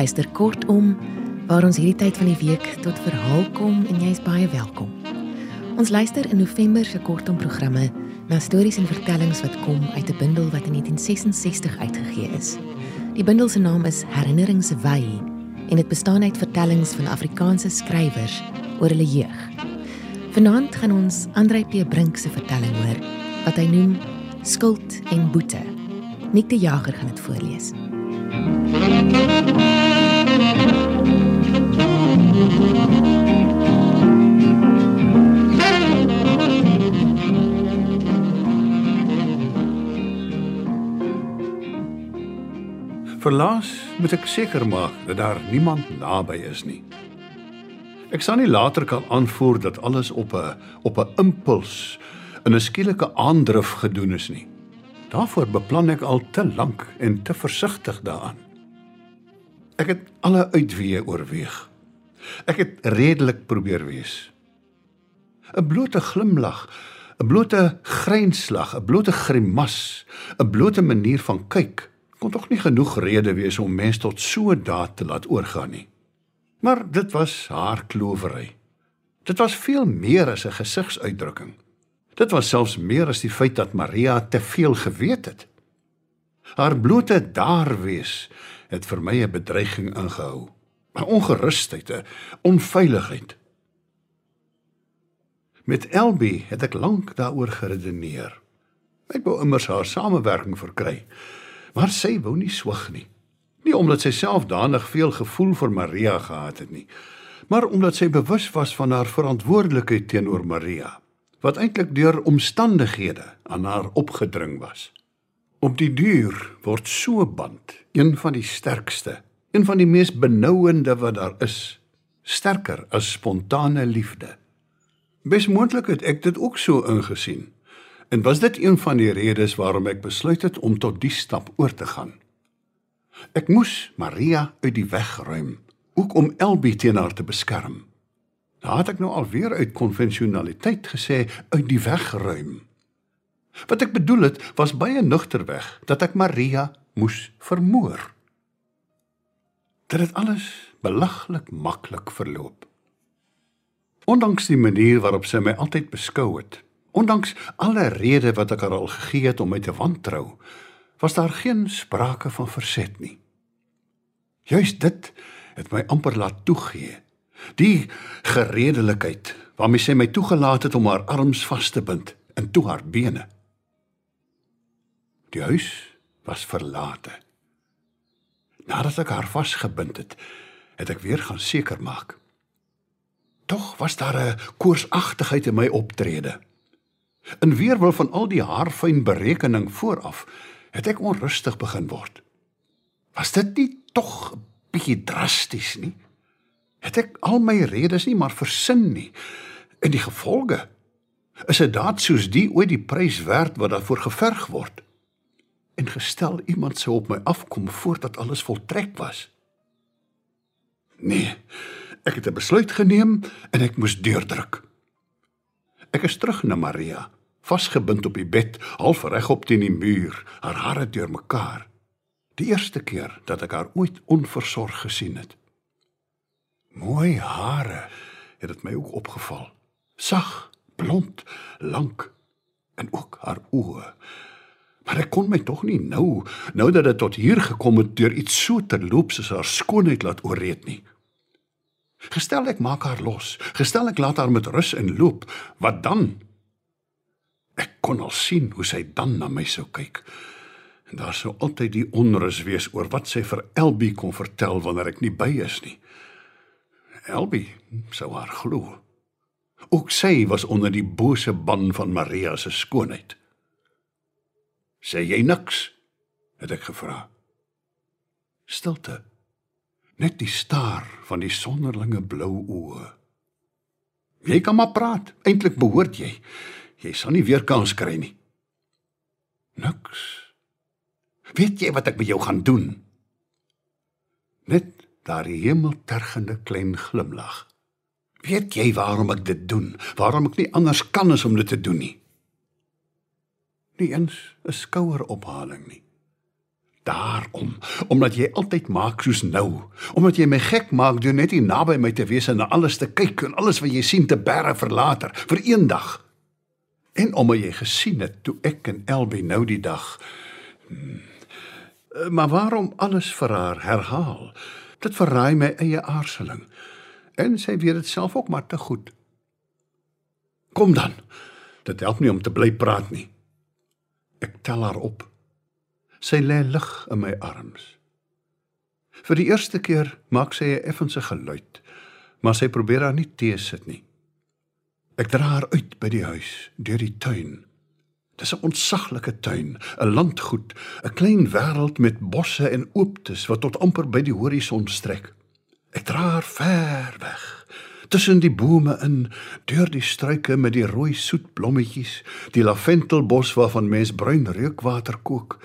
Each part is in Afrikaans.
Jy luister kortom waar ons hierdie tyd van die week tot verhaal kom en jy's baie welkom. Ons luister in November se kortom programme na stories en vertellings wat kom uit 'n bundel wat in 1966 uitgegee is. Die bundel se naam is Herinneringswy en dit bestaan uit vertellings van Afrikaanse skrywers oor hulle jeug. Vanaand gaan ons Andrei P Brink se vertelling hoor wat hy noem Skuld en Boete. Nik die Jager gaan dit voorlees. Verlaas moet ek seker maak dat daar niemand naby is nie. Ek sal nie later kan aanvoer dat alles op 'n op 'n impuls in 'n skielike aandrif gedoen is nie. Daarvoor beplan ek al te lank en te versigtig daaraan. Ek het alle uitweë oorweeg. Ek het redelik probeer wees. 'n Blote glimlag, 'n blote grynslag, 'n blote grimas, 'n blote manier van kyk kon tog nie genoeg rede wees om mens tot so daad te laat oorgaan nie. Maar dit was haar klowery. Dit was veel meer as 'n gesigsuitdrukking. Dit was selfs meer as die feit dat Maria te veel geweet het. Haar blote daar wees het vir my 'n bedreiging ingehou, 'n ongerusheid, 'n onveiligheid. Met Elbi het ek lank daaroor geredeneer. Ek wou immers haar samewerking verkry. Maar sy wou nie swig nie. Nie omdat sy self danig veel gevoel vir Maria gehad het nie, maar omdat sy bewus was van haar verantwoordelikheid teenoor Maria, wat eintlik deur omstandighede aan haar opgedring was. Op die duur word so band een van die sterkste, een van die mees benouende wat daar is, sterker as spontane liefde. Besmoontlik het ek dit ook so ingesien. En was dit een van die redes waarom ek besluit het om tot die stap oor te gaan. Ek moes Maria uit die weg ruim, ook om Elbi teen haar te beskerm. Daar het ek nou alweer uit konvensionaliteit gesê uit die weg ruim. Wat ek bedoel het was baie nugterweg dat ek Maria moes vermoor. Dit het alles belaglik maklik verloop. Ondanks die manier waarop sy my altyd beskou het, Ondanks alle redes wat ek haar al gegee het om my te wantrou, was daar geen sprake van verset nie. Juist dit het my amper laat toegee. Die geredelikheid waarmee sy my toegelaat het om haar arms vas te bind en toe haar bene. Die huis was verlate. Nadat ek haar vasgebind het, het ek weer gaan seker maak. Tog was daar 'n koorsagtigheid in my optrede. In weerwil van al die haarfyn berekening vooraf, het ek onrustig begin word. Was dit nie tog 'n bietjie drasties nie? Het ek al my redes nie maar versin nie. En die gevolge is 'n daad soos die ooit die prys werd wat daarvoor geverg word. En gestel iemand sou op my afkom voordat alles voltrek was. Nee, ek het 'n besluit geneem en ek moes deurdruk. Ek is terug na Maria, vasgebind op die bed, half regop teen die muur, haar hare deurmekaar. Die eerste keer dat ek haar ooit onversorg gesien het. Mooi hare, het dit my ook opgeval. Sag, blond, lank en ook haar oë. Maar ek kon my tog nie nou, nou dat dit tot hier gekom het deur iets so terloops as haar skoonheid laat oorreed nie. Gestel ek maak haar los, gestel ek laat haar met rus en loop, wat dan? Ek kon al sien hoe sy dan na my sou kyk. En daar sou altyd die onrus wees oor wat sy vir Elbi kon vertel wanneer ek nie by is nie. Elbi sou haar glo. Ook sy was onder die bose ban van Maria se skoonheid. "Sê jy niks?" het ek gevra. Stilte net die staar van die sonderlinge blou oë. Jy kan maar praat, eintlik behoort jy. Jy sal nie weer kans kry nie. Niks. Weet jy wat ek met jou gaan doen? Net daardie hemeltergende klein glimlag. Weet jy waarom ek dit doen? Waarom ek nie anders kan as om dit te doen nie? Nie eens 'n skouerophaling nie. daarom, omdat jy altyd maak soos nou, omdat jy my gek maak deur net nie naby my te wees en na alles te kyk en alles wat jy sien te berre vir later, vir eendag. En omdat jy gesien het toe ek en Elbie nou die dag. Hmm, maar waarom alles vir haar herhaal? Dit verraai my eie aarseling. En sy weet dit self ook maar te goed. Kom dan. Dit help nie om te bly praat nie. Ek tel haar op. Sy lê lig in my arms. Vir die eerste keer maak sy 'n effense geluid, maar sy probeer haar nie teesit nie. Ek dra haar uit by die huis, deur die tuin. Dis 'n ontsaglike tuin, 'n landgoed, 'n klein wêreld met bosse en ooptes wat tot amper by die horison strek. Ek dra haar ver weg, tussen die bome in, deur die struike met die rooi soet blommetjies, die laventelbos waarvan mens bruin reukwater kook,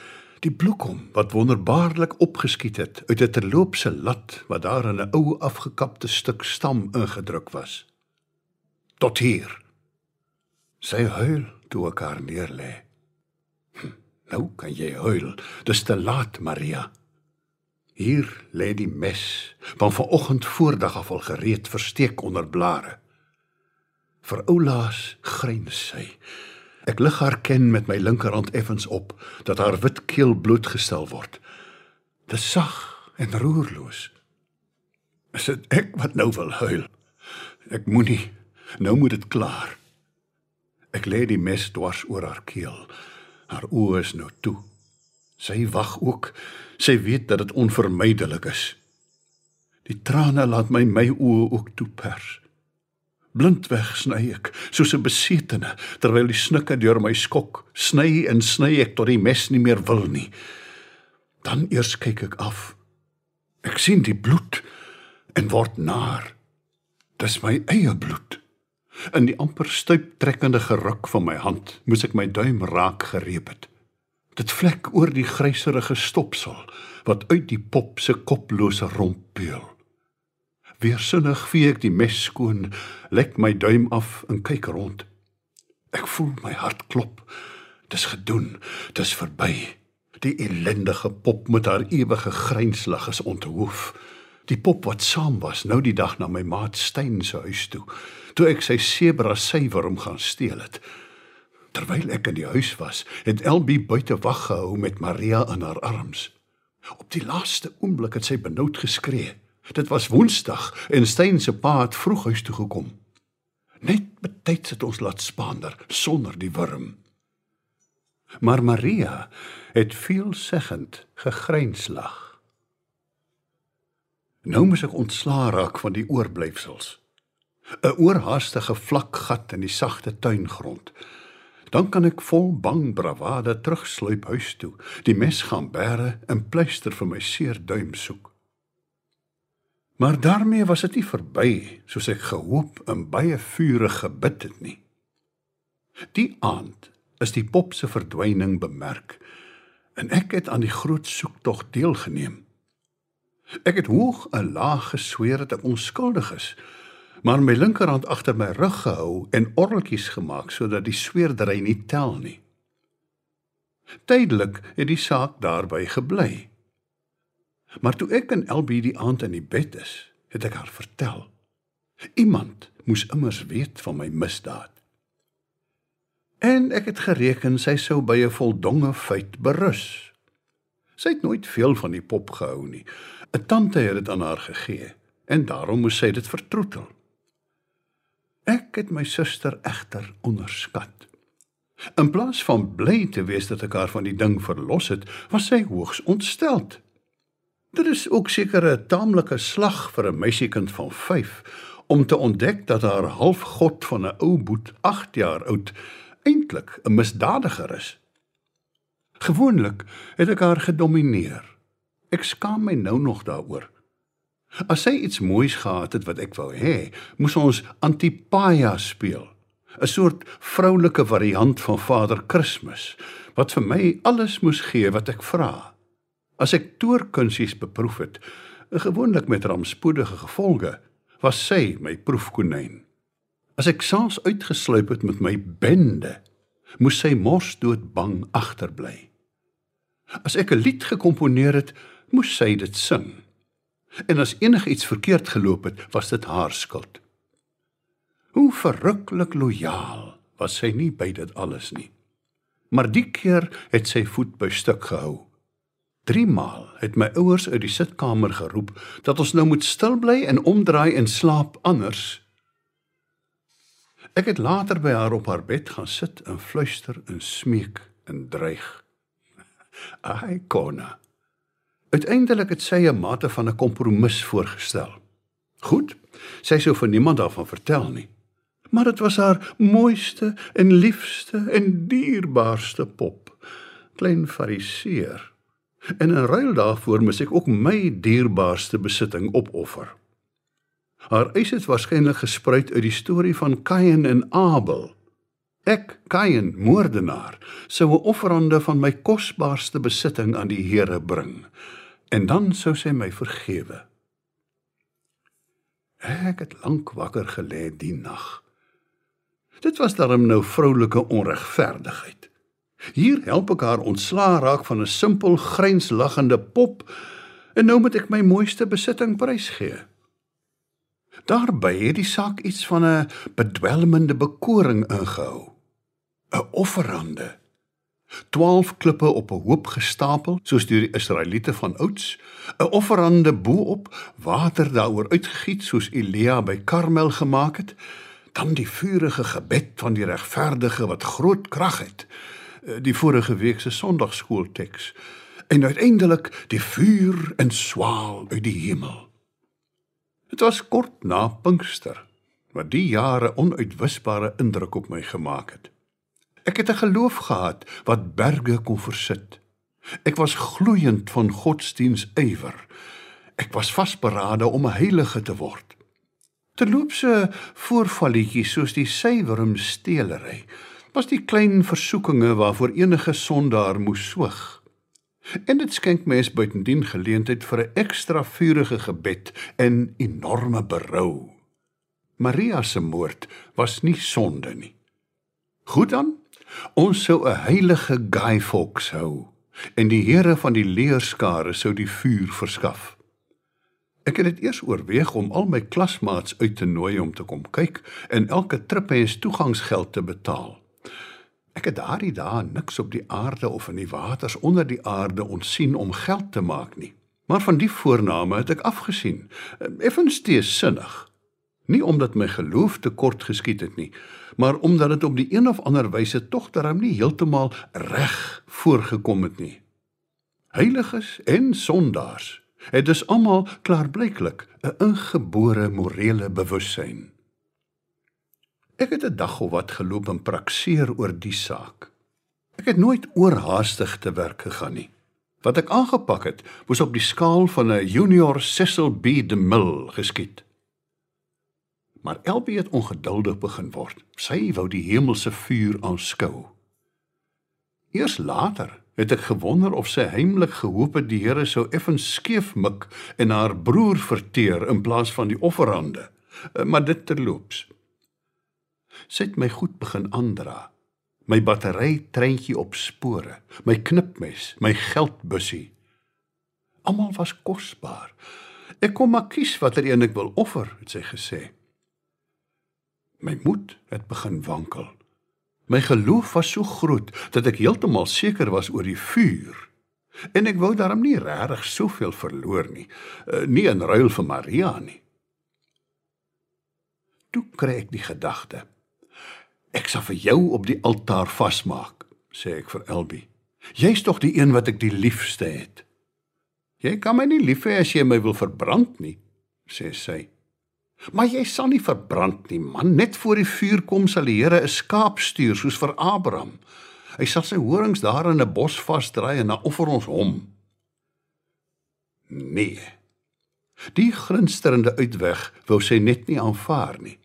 die bloekom wat wonderbaarlik opgeskiet het uit 'n terloopse lat wat daar in 'n ou afgekapte stuk stam ingedruk was. Tot hier. Sy huil toe ek haar neerlê. Hm, nou kan jy huil. Dis te laat, Maria. Hier lê die mes, van vanoggend voordag af al gereed versteek onder blare. Vir oulaas gryns sy. Ek lig haar ken met my linkerhand effens op dat haar wit keel blootgestel word. Dis sag en roerloos. Is dit ek wat nou wil huil? Ek moenie. Nou moet dit klaar. Ek lê die mes dwars oor haar keel. Haar oë is nou toe. Sy wag ook. Sy weet dat dit onvermydelik is. Die trane laat my my oë ook toe pers. Blindweg sny ek soos 'n besetene terwyl die snikke deur my skok. Sny en sny ek tot die mes nie meer wil nie. Dan eers kyk ek af. Ek sien die bloed en word naar. Dis my eie bloed. In die amper stuiptrekkende geruk van my hand moes ek my duim raak gereep het. Dit vlek oor die gryserige stopsel wat uit die pop se koplose romp peel. Weersinnig vee ek die mes skoon, lek my duim af en kyk rond. Ek voel my hart klop. Dis gedoen, dis verby. Die ellendige pop met haar ewige grynslag is onthoof. Die pop wat saam was nou die dag na my maat Steyn se huis toe, toe ek sy sebra suiwer om gaan steel het. Terwyl ek in die huis was, het Elbie buite wag gehou met Maria in haar arms. Op die laaste oomblik het sy benoud geskree. Dit was Woensdag en Steyn se pa het vroeg huis toe gekom. Net betyds het ons laat spaander sonder die wurm. Maar Maria het veelzeggend gegrynslag. Nou moet ek ontslaa raak van die oorblyfsels. 'n Oorhaastige vlak gat in die sagte tuingrond. Dan kan ek vol bang bravade terugsluip huis toe, die mes gaan bære en pleister vir my seer duim soek. Maar daarmee was dit nie verby soos ek gehoop en baie vurig gebid het nie. Die aand is die pop se verdwyning bemerk en ek het aan die groot soektog deelgeneem. Ek het hoog en laag gesweer dat ek onskuldig is, maar my linkerhand agter my rug gehou en orreltjies gemaak sodat die sweerdery nie tel nie. Tydelik het die saak daarby gebly. Maar toe ek en Elbie die aand in die bed is, het ek haar vertel. Iemand moes immers weet van my misdaad. En ek het gereken sy sou by 'n voldonge feit berus. Sy het nooit veel van die pop gehou nie. 'n Tante het dit aan haar gegee en daarom moes sy dit vertroetel. Ek het my suster egter onderskat. In plaas van bly te wees dat ek haar van die ding verlos het, was sy hoogs ontsteld. Dit is ook seker 'n taamlike slag vir 'n meisiekind van 5 om te ontdek dat haar halfgod van 'n ou boet 8 jaar oud eintlik 'n misdadiger is. Gewoonlik het ek haar gedomeineer. Ek skaam my nou nog daaroor. As sy iets moois gehad het wat ek wou hê, moes ons Antipaia speel. 'n Soort vroulike variant van Vader Kersfees wat vir my alles moes gee wat ek vra. As ek toorkunsies beproef het, gewoonlik met rampspoedige gevolge, was sy my proefkonyn. As ek saans uitgesluip het met my bende, moes sy mors dood bang agterbly. As ek 'n lied gekomponeer het, moes sy dit sing. En as enigiets verkeerd geloop het, was dit haar skuld. Hoe verruklik lojaal was sy nie by dit alles nie. Maar die keer het sy voet by stuk gehou. 3 maal het my ouers uit die sitkamer geroep dat ons nou moet stil bly en omdraai en slaap anders. Ek het later by haar op haar bed gaan sit en fluister en smeek en dreig. Ai konna. Uiteindelik het sy 'n mate van 'n kompromis voorgestel. Goed, sy sou vir niemand daarvan vertel nie. Maar dit was haar mooiste en liefste en dierbaarste pop, klein fariseer. En in ruil daarvoor moes ek ook my dierbaarste besitting opoffer. Haar eis het waarskynlik gespruit uit die storie van Kain en Abel. Ek, Kain, moordenaar, sou 'n offerande van my kosbaarste besitting aan die Here bring en dan sou sy my vergewe. Ek het lank wakker gelê die nag. Dit was darm nou vroulike onregverdigheid. Hier help ek haar ontslaa raak van 'n simpel grynslaggende pop en nou moet ek my mooiste besitting prysgee. Daarby het die saak iets van 'n bedwelmende bekoring ingehou. 'n Offerande. 12 klippe op 'n hoop gestapel soos deur die Israeliete van ouds, 'n offerande bo-op, water daaroor uitgegiet soos Elia by Karmel gemaak het, dan die vurige gebed van die regverdige wat groot krag het, eh, die vorige week se Sondagskoolteks, en uiteindelik die vuur en swaal uit die hemel. Dit was kort na Pinkster, wat die jare onuitwisbare indruk op my gemaak het. Ek het 'n geloof gehad wat berge kon versit. Ek was gloeiend van godsdiens ywer. Ek was vasberade om 'n heilige te word. Terloopse voorvalletjies soos die suiwerm steelery was die klein versoekinge waarvoor enige sondaar moes soeg. En dit skenk mens buitendien geleentheid vir 'n ekstra vurige gebed en enorme berou. Maria se moord was nie sonde nie. Goed dan, Ons sou 'n heilige Guy Fawkes hou en die Here van die leerskare sou die vuur verskaf. Ek het dit eers oorweeg om al my klasmaats uit te nooi om te kom kyk en elke trip hê toegangsgeld te betaal. Ek het daardie dae niks op die aarde of in die waters onder die aarde ontsien om geld te maak nie. Maar van die voorname het ek afgesien. Effens teesinnig. Nie omdat my geloof te kort geskiet het nie, maar omdat dit op die een of ander wyse tog darm nie heeltemal reg voorgekom het nie. Heiliges en sondaars het dus almal klaarblyklik 'n ingebore morele bewussyn. Ek het 'n dag of wat geloop en prakseer oor die saak. Ek het nooit oorhaastig te werk gegaan nie. Wat ek aangepak het, was op die skaal van 'n junior Cecil B. DeMille geskied. Maar Elbie het ongeduldig begin word. Sy wou die hemelse vuur aanskou. Eers later het ek gewonder of sy heimlik gehoop het die Here sou effens skeef mik en haar broer verteer in plaas van die offerande. Eh, maar dit terloops. Sy het my goed begin aandra. My battery treintjie op spore, my knipmes, my geldbussie. Almal was kosbaar. Ek kom maar kies watter een ek wil offer, het sy gesê. My moed het begin wankel. My geloof was so groot dat ek heeltemal seker was oor die vuur. En ek wou daarom nie regtig soveel verloor nie, uh, nie in ruil vir Maria nie. Toe kry ek die gedagte. Ek sal vir jou op die altaar vasmaak, sê ek vir Elbie. Jy's tog die een wat ek die liefste het. Jy kan my nie lief hê as jy my wil verbrand nie, sê sy. Maar jy sal nie verbrand nie, man. Net voor die vuur kom sal die Here 'n skaap stuur soos vir Abraham. Hy sal sy horings daar in 'n bos vasdraai en dan offer ons hom. Nee. Die glinsterende uitweg wou sy net nie aanvaar nie.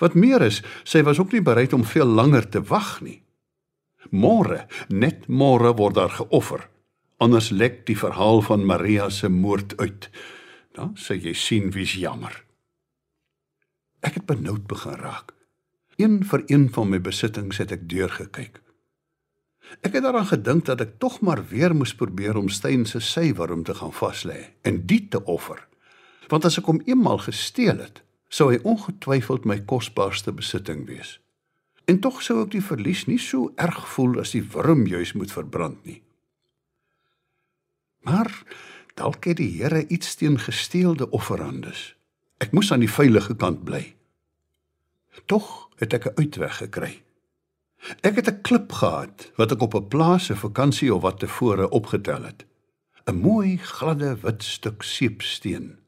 Wat meer is, sy was ook nie bereid om veel langer te wag nie. Môre, net môre word daar geoffer. Anders lek die verhaal van Maria se moord uit. Dan sê jy sien wie's jammer. Ek het benoud begin raak. Een vir een van my besittings het ek deurgekyk. Ek het daaraan gedink dat ek tog maar weer moes probeer om Steyn se syworm te gaan vaslê en dit te offer. Want as ek hom eenmal gesteel het, sou hy ongetwyfeld my kosbaarste besitting wees. En tog sou ek die verlies nie so erg voel as die wurm juis moet verbrand nie. Maar dalk het die Here iets teen gesteelde offerandes. Ek moes aan die veilige kant bly. Tog het ek 'n uitweg gekry. Ek het 'n klip gehad wat ek op 'n plaas se vakansie of wat tevore opgetel het. 'n Mooi gladde wit stuk seepsteen.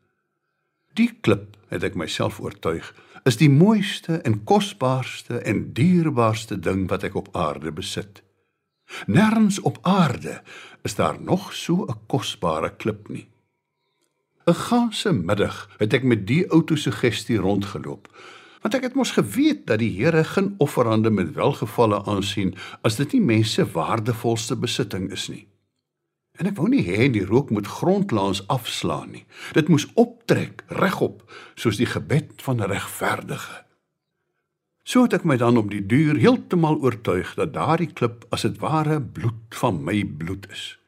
Die klip, het ek myself oortuig, is die mooiste en kosbaarste en dierbaarste ding wat ek op aarde besit. Nêrens op aarde is daar nog so 'n kosbare klip nie. 'n Ganse middag het ek met die autosuggestie rondgeloop want ek het mos geweet dat die Here geen offerande met welgevalle aansien as dit nie mense waardevolste besitting is nie. En ek wou nie hê die rook moet grondlangs afslaan nie. Dit moes optrek regop soos die gebed van 'n regverdige. So het ek my dan op die duur heeltemal oortuig dat daardie klip as dit ware bloed van my bloed is.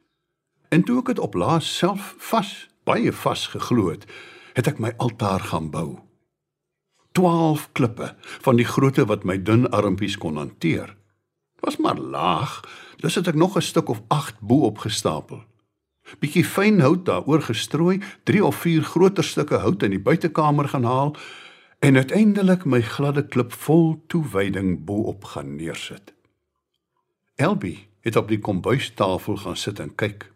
En toe ek dit op laas self vas, baie vas geglo het, het ek my altaar gaan bou. 12 klippe van die grootte wat my dun armpies kon hanteer. Was maar laag, dus het ek nog 'n stuk of 8 bo op gestapel. Bietjie fyn hout daaroor gestrooi, 3 of 4 groter stukke hout in die buitekamer gaan haal en uiteindelik my gladde klip vol toewyding bo op gaan neersit. Elbie het op die kombuistafel gaan sit en kyk.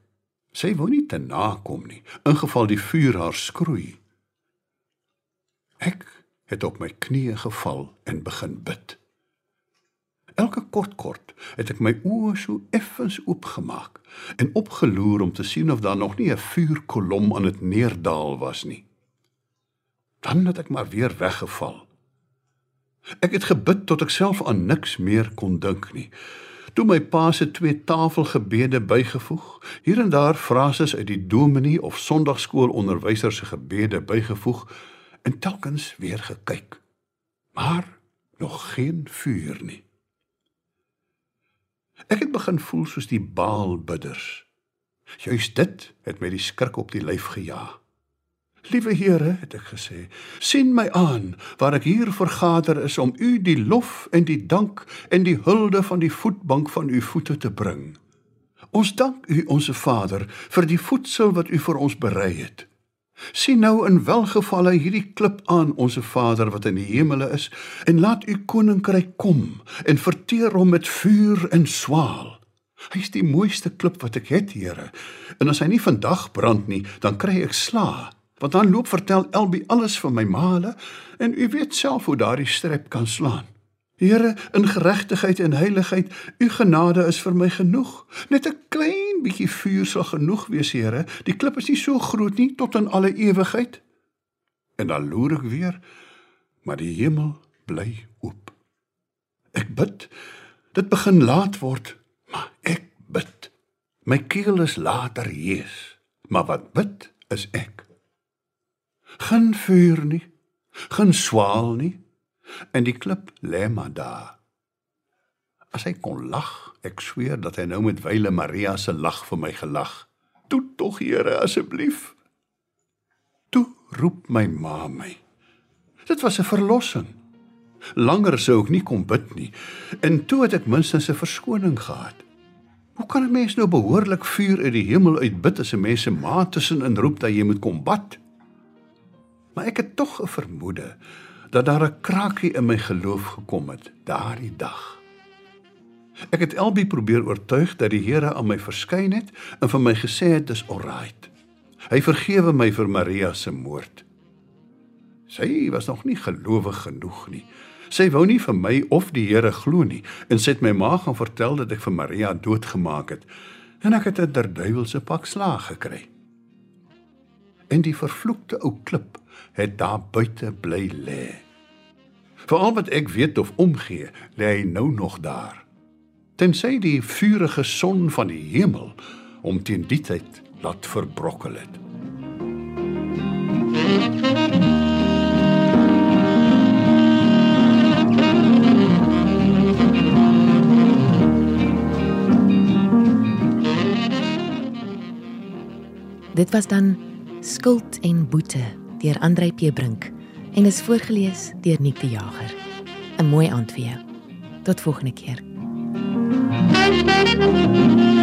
Sy wou nie te nakom nie, ingeval die vuur haar skroei. Ek het op my knieë geval en begin bid. Elke kort kort het ek my oë so effens oopgemaak en opgeloer om te sien of daar nog nie 'n vuurkolom aan dit neerdaal was nie. Dan het ek maar weer weggeval. Ek het gebid tot ek self aan niks meer kon dink nie. Toe my pa se twee tafelgebede bygevoeg, hier en daar frases uit die dominee of sonndagskoolonderwyser se gebede bygevoeg, en telkens weer gekyk. Maar nog geen vuur nie. Ek het begin voel soos die Baalbidders. Juist dit het my die skrik op die lyf gejaag. Liewe Here, het ek gesê, sien my aan waar ek hier vergader is om U die lof en die dank en die hulde van die voetbank van U voete te bring. Ons dank U, onsse Vader, vir die voedsel wat U vir ons berei het. Sien nou in welgevalle hierdie klip aan onsse Vader wat in die hemele is en laat u koninkryk kom en verteer hom met vuur en swaal. Hy is die mooiste klip wat ek het, Here. En as hy nie vandag brand nie, dan kry ek sla. Want dan loop vertel Elbi alles van my male en u weet self hoe daardie strep kan slaan. Here, in geregtigheid en heiligheid, u genade is vir my genoeg. Net 'n klein bietjie vuur sal genoeg wees, Here. Die klip is nie so groot nie tot in alle ewigheid. En dan loer ek weer, maar die hemel bly oop. Ek bid. Dit begin laat word, maar ek bid. My keel is later hees, maar wat bid is ek. Geen vuur nie, geen swaal nie en die klip lê maar daar. As hy kon lag, ek sweer dat hy nou met wyle Maria se lag vir my gelag. Toe tog Here asseblief. Toe roep my ma my. Dit was 'n verlossing. Langer sou ek nie kon bid nie en toe het ek minstens 'n verskoning gehad. Hoe kan 'n mens nou behoorlik vuur uit die hemel uitbid as 'n mens se ma tussenin roep dat jy moet kom bad? Maar ek het tog 'n vermoede dat daar 'n krakie in my geloof gekom het daardie dag. Ek het Elbie probeer oortuig dat die Here aan my verskyn het en vir my gesê het dis alright. Hy vergewe my vir Maria se moord. Sy was nog nie gelowig genoeg nie. Sy wou nie vir my of die Here glo nie en sy het my ma gaan vertel dat ek vir Maria doodgemaak het en ek het 'n derduiwelse pak slaag gekry en die vervloekte ou klip het daar buite bly lê. Vir al wat ek weet of omgee, lê hy nou nog daar. Tensy die vurige son van die hemel om teen die tyd laat verbrokkel het. Dit was dan Skuld en Boete deur Andrei Pebrink en is voorgeles deur Nick die Jager. 'n Mooi aand vir jou. Tot volgende keer. Thank you.